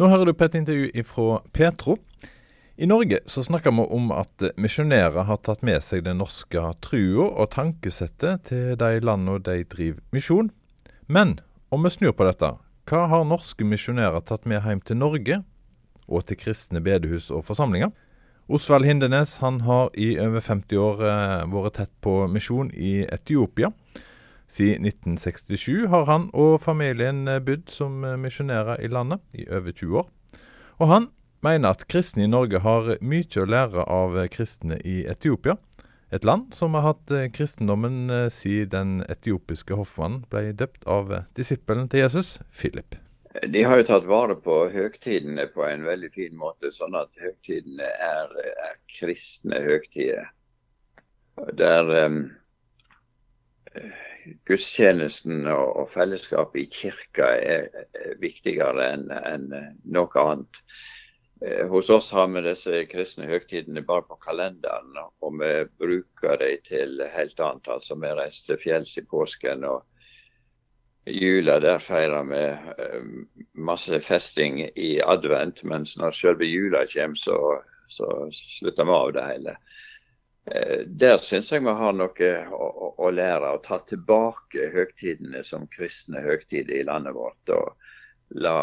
Nå hører du på et intervju fra Petro. I Norge så snakker vi om at misjonærer har tatt med seg den norske trua og tankesettet til de landene de driver misjon. Men om vi snur på dette, hva har norske misjonærer tatt med hjem til Norge og til kristne bedehus og forsamlinger? Osvald Hindenes han har i over 50 år eh, vært tett på misjon i Etiopia. Siden 1967 har han og familien eh, bodd som eh, misjonærer i landet i over 20 år. Og han mener at kristne i Norge har mye å lære av eh, kristne i Etiopia. Et land som har hatt kristendommen siden den etiopiske hoffmannen ble døpt av disippelen til Jesus, Philip. De har jo tatt vare på høgtidene på en veldig fin måte, sånn at høgtidene er, er kristne høgtider. Der um, gudstjenesten og, fellesskapet i kirka er, er viktigere enn en noe annet. Eh, hos oss har vi disse kristne høgtidene bare på kalenderen, og vi bruker dem til helt annet. Altså Vi reiser til fjells i påsken, og jula der feirer vi eh, masse festing i advent, mens når selve jula kommer, så, så slutter vi av det hele. Eh, der syns jeg vi har noe å, å, lære. Å ta tilbake høgtidene som kristne høgtider i landet vårt. Og la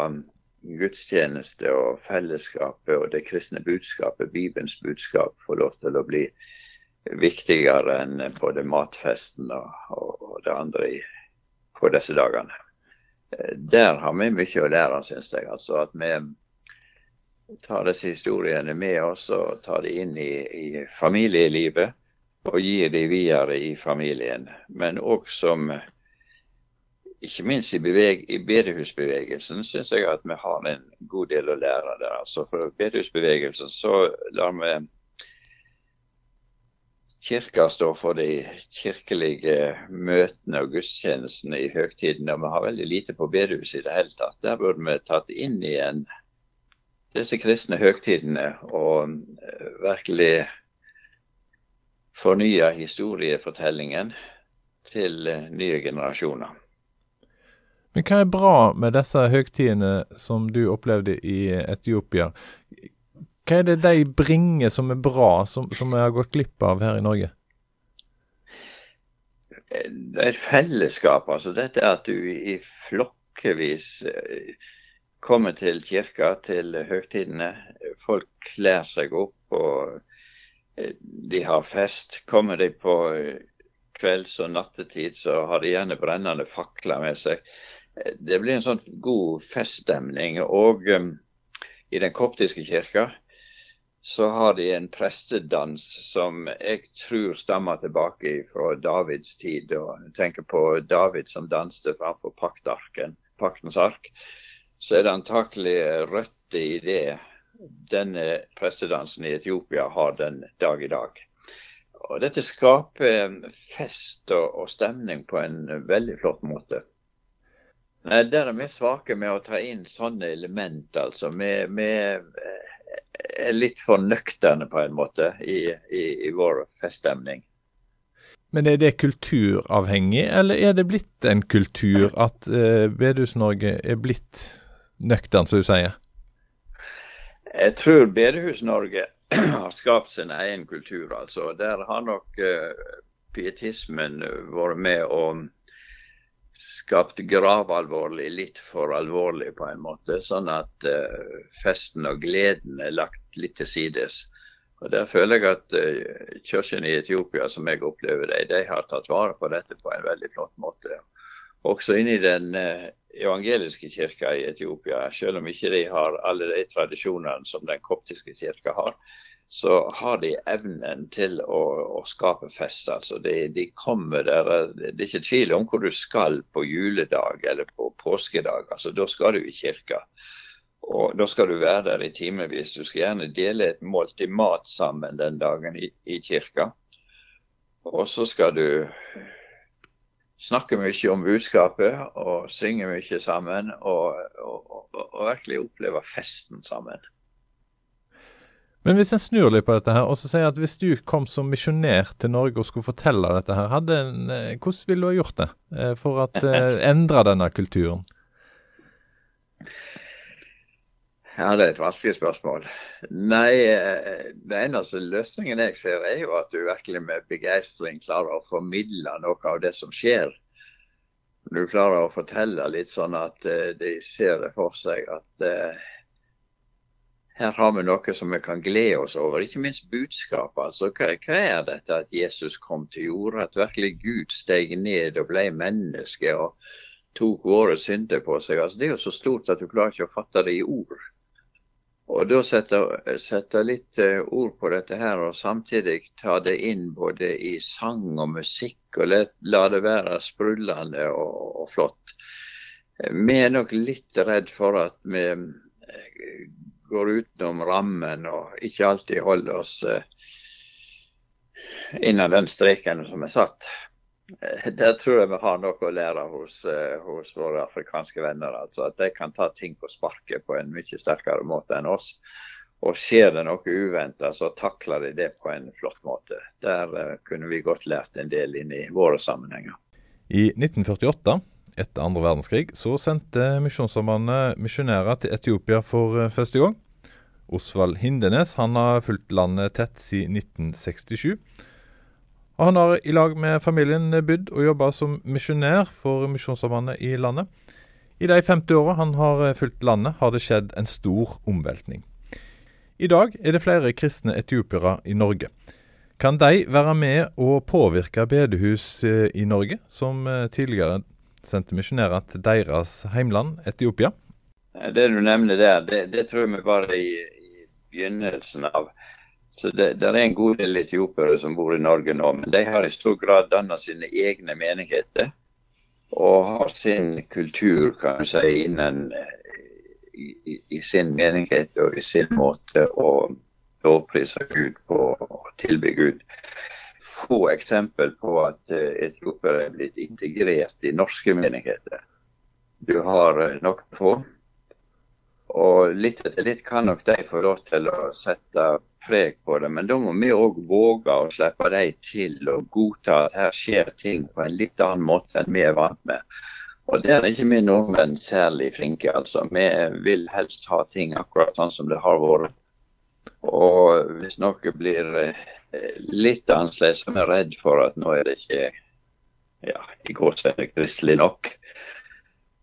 gudstjeneste og fellesskapet og det kristne budskapet, Bibelens budskap, få lov til å bli viktigere enn både matfesten og, og det andre i, på disse dagene. Eh, der har vi mye å lære, syns jeg. Altså at vi tar disse historiene med oss og tar det inn i, i familielivet og gir det videre i familien. Men òg som ikke minst i, beveg, i bedehusbevegelsen syns jeg at vi har en god del å lære der. Altså for bedehusbevegelsen så lar vi Kirka står for de kirkelige møtene og gudstjenestene i høgtidene. Og vi har veldig lite på bedehuset i det hele tatt. Der burde vi tatt inn igjen disse kristne høgtidene og eh, virkelig fornya historiefortellingen til eh, nye generasjoner. Men hva er bra med disse høgtidene som du opplevde i Etiopia? Hva er det de bringer som er bra, som, som vi har gått glipp av her i Norge? Det er et fellesskap. altså Dette at du i flokkevis eh, kommer til kirka til høytidene. Folk kler seg opp og eh, de har fest. Kommer de på eh, kvelds- og nattetid, så har de gjerne brennende fakler med seg. Eh, det blir en sånn god feststemning. Og um, i den koptiske kirka så har de en prestedans som jeg tror stammer tilbake fra Davids tid. og Jeg tenker på David som danste framfor paktens ark så er det antakelig røtter i det denne prestedansen i Etiopia har den dag i dag. Og Dette skaper fest og, og stemning på en veldig flott måte. Nei, Der er vi svake med å ta inn sånne element. altså. Vi, vi er litt for nøkterne på en måte i, i, i vår feststemning. Men er det kulturavhengig, eller er det blitt en kultur at eh, Bedehus-Norge er blitt nøktern, som du sier? Jeg tror Bedehus-Norge har skapt sin egen kultur. altså. Der har nok uh, pietismen vært med og skapt gravalvorlig litt for alvorlig, på en måte. Sånn at uh, festen og gleden er lagt litt til sides. Og Der føler jeg at uh, kirken i Etiopia, som jeg opplever det, de har tatt vare på dette på en veldig flott måte. Også inni den uh, evangeliske kirka i Etiopia, selv om ikke de har alle de tradisjonene som den koptiske kirka har, så har de evnen til å, å skape fest. altså de, de, kommer der, Det er ikke tvil om hvor du skal på juledag eller på påskedag. altså Da skal du i kirka. Og Da skal du være der i timevis. Du skal gjerne dele et måltid mat sammen den dagen i, i kirka. Og så skal du snakker mye om budskapet og synger mye sammen. Og, og, og, og virkelig opplever festen sammen. Men hvis en snur litt på dette her, og så sier at hvis du kom som misjonær til Norge og skulle fortelle dette her, en, eh, hvordan ville du ha gjort det eh, for å eh, endre denne kulturen? Ja, Det er et vanskelig spørsmål. Nei, eh, Den eneste løsningen jeg ser, er jo at du virkelig med begeistring klarer å formidle noe av det som skjer. Du klarer å fortelle litt sånn at uh, de ser det for seg at uh, her har vi noe som vi kan glede oss over. Ikke minst budskapet. Altså, hva, er dette at Jesus kom til jorda? At virkelig Gud steg ned og ble menneske og tok våre synder på seg. Altså, det er jo så stort at du klarer ikke å fatte det i ord. Og da sette, sette litt uh, ord på dette her, og samtidig ta det inn både i sang og musikk, og la, la det være sprudlende og, og, flott. Vi er nok litt redd for at vi uh, går utenom rammen og ikke alltid holder oss innen den streken som er satt. Eh, der tror jeg vi har noe å lære hos, eh, hos, våre afrikanske venner. altså At de kan ta ting på sparket på en mye sterkere måte enn oss. Og skjer det noe uventa, så takler de det på en flott måte. Der uh, kunne vi godt lært en del inn i våre sammenhenger. I 1948, etter andre verdenskrig, så sendte Misjonssambandet misjonærer til Etiopia for første gang. Osvald Hindenes han har fulgt landet tett siden 1967. Og han har i lag med familien bodd og jobba som misjonær for Misjonssambandet i landet. I de 50 åra han har eh, fulgt landet, har det skjedd en stor omveltning. I dag er det flere kristne etiopiere i Norge. Kan de være med å påvirke bedehus eh, i Norge, som eh, tidligere sendte misjonærer til deres heimland Etiopia? Det du nevner der, det, det tror jeg vi var i, i begynnelsen av. Så det, det, er en god del etiopiere som bor i Norge nå, men de har i stor grad dannet sine egne menigheter. Og har sin kultur, kan du si, innen i, i, sin menighet og i sin måte å lovprise Gud på og tilby Gud. Få eksempel på at uh, etiopiere er blitt integrert i norske menigheter. Du har nok noen få. Og litt etter litt kan nok de få lov til å sette preg på det, men da må vi òg våge å slippe dem til og godta at her skjer ting på en litt annen måte enn vi er vant med. Og Der er ikke vi nordmenn særlig flinke. altså. Vi vil helst ha ting akkurat sånn som det har vært. Og hvis noe blir eh, litt annerledes, så er vi redd for at nå er det ikke ja, i går er det kristelig nok.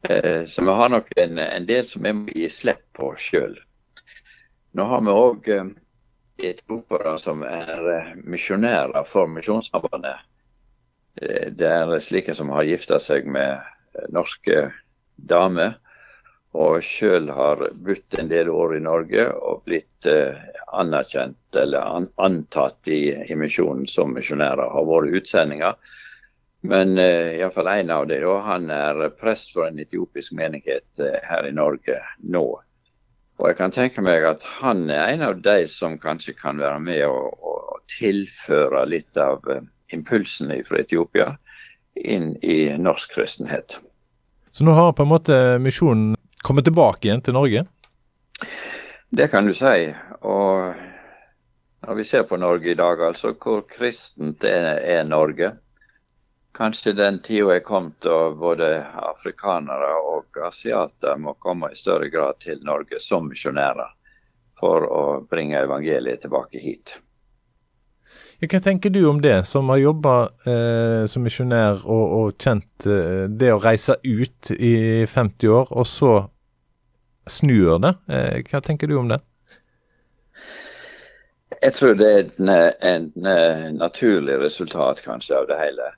Eh, så vi har nok en, en del som vi må gi slipp på sjøl. Nå har vi òg etiopere som er eh, misjonærer for Misjonssambandet. Eh, det er slike som har gifta seg med norske damer. Og sjøl har bodd en del år i Norge og blitt eh, anerkjent eller an, antatt i, i misjonen som misjonærer. Har vært utsendinger. Men eh, iallfall en av dem, han er prest for en etiopisk menighet eh, her i Norge nå. Og jeg kan tenke meg at han er en av de som kanskje kan være med og, og tilføre litt av uh, impulsene fra Etiopia inn i norsk kristenhet. Så nå har på en måte misjonen kommet tilbake igjen til Norge? Det kan du si. Og når vi ser på Norge i dag, altså hvor kristent er, er Norge, kanskje den tida er kommet da både afrikanere og asiater må komme i større grad til Norge som misjonærer for å bringe evangeliet tilbake hit. Hva tenker du om det, som har jobba eh, som misjonær og, og, kjent eh, det å reise ut i 50 år, og så snur det? Eh, hva tenker du om det? Jeg tror det er en, en, en naturlig resultat kanskje av det hele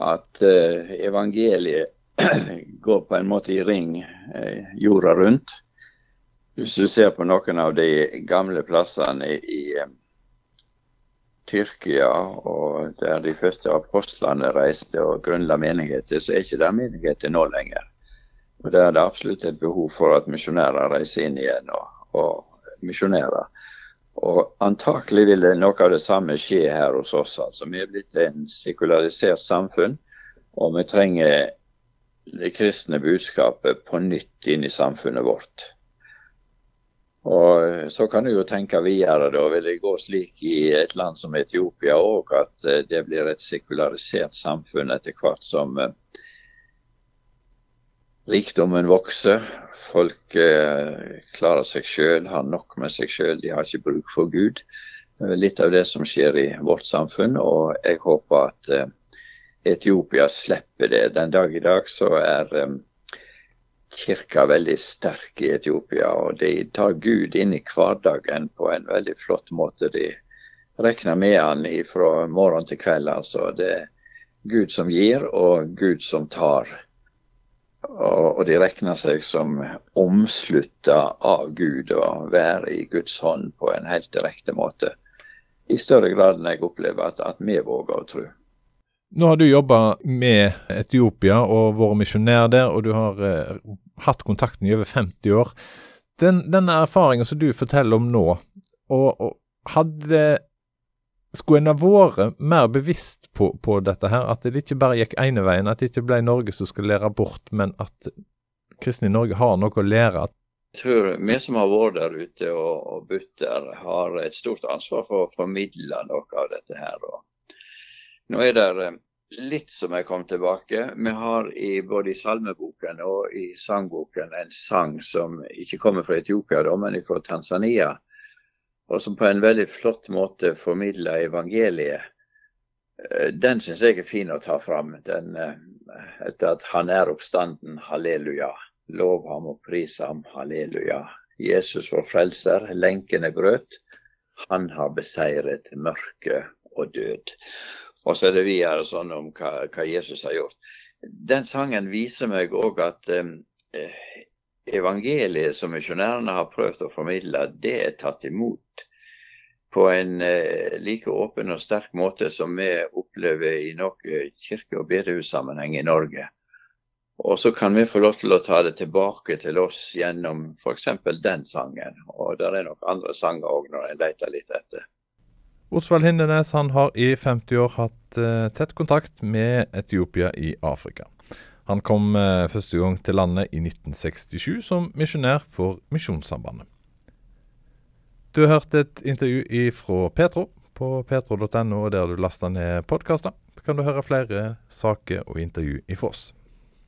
at uh, evangeliet går på en måte i ring uh, jorda rundt. Hvis du ser på noen av de gamle plassene i, um, Tyrkia, og der de første apostlene reiste og grunnla menigheter, så er ikke det menigheter nå lenger. Og Der er det absolutt et behov for at misjonærer reiser inn igjen og, og misjonerer. Og Antakelig vil det noe av det samme skje her hos oss. altså. Vi er blitt en sekularisert samfunn, og vi trenger det kristne budskapet på nytt inn i samfunnet vårt. Og Så kan du jo tenke videre, da. Vil det gå slik i et land som Etiopia òg, at eh, det blir et sekularisert samfunn etter hvert som eh, rikdommen vokser. Folk eh, klarer seg sjøl, har nok med seg sjøl, de har ikke bruk for Gud. Eh, litt av det som skjer i vårt samfunn, og jeg håper at eh, Etiopia slipper det. Den dag i dag så er kirka veldig sterk i Etiopia, og de tar Gud inn i hverdagen på en veldig flott måte. De regner med han fra morgen til kveld. altså. Det er Gud som gir, og Gud som tar. Og, de regner seg som omslutta av Gud og være i Guds hånd på en helt direkte måte. I større grad enn jeg opplever at, at vi våger å tro. Nå har du jobba med Etiopia og vært misjonær der, og du har eh, hatt kontakten i over 50 år. Den, denne erfaringen som du forteller om nå, og, og hadde skulle en ha vært mer bevisst på, på, dette her? At det ikke bare gikk ene veien, at det ikke ble Norge som skulle lære bort, men at kristne i Norge har noe å lære? Jeg tror vi som har vært der ute og, og budt der, har et stort ansvar for å formidle noe av dette her. Og nå er det eh, litt som jeg kom tilbake. Vi har i, både i salmeboken og i sangboken en sang som ikke kommer fra Etiopia, da, men fra Tanzania og som på en veldig flott måte formidler evangeliet. Eh, den syns jeg er fin å ta fram. Den, eh, etter at han er oppstanden, halleluja. Lov ham og pris ham, halleluja. Jesus vår frelser, lenken er brøt. Han har beseiret mørke og død. Og så er det videre sånn om hva, hva, Jesus har gjort. Den sangen viser meg òg at eh, evangeliet som misjonærene har prøvd å formidle, det er tatt imot på en eh, like åpen og sterk måte som vi opplever i nok kirke- og bedehussammenheng i Norge. Og så kan vi få lov til å ta det tilbake til oss gjennom f.eks. den sangen. Og det er nok andre sanger òg, når en leter litt etter. Osvald Hindenes han har i 50 år hatt uh, tett kontakt med Etiopia i Afrika. Han kom eh, første gang til landet i 1967 som misjonær for Misjonssambandet. Du har hørt et intervju fra Petro på petro.no, der du laster ned podkaster. kan du høre flere saker og intervju ifra oss.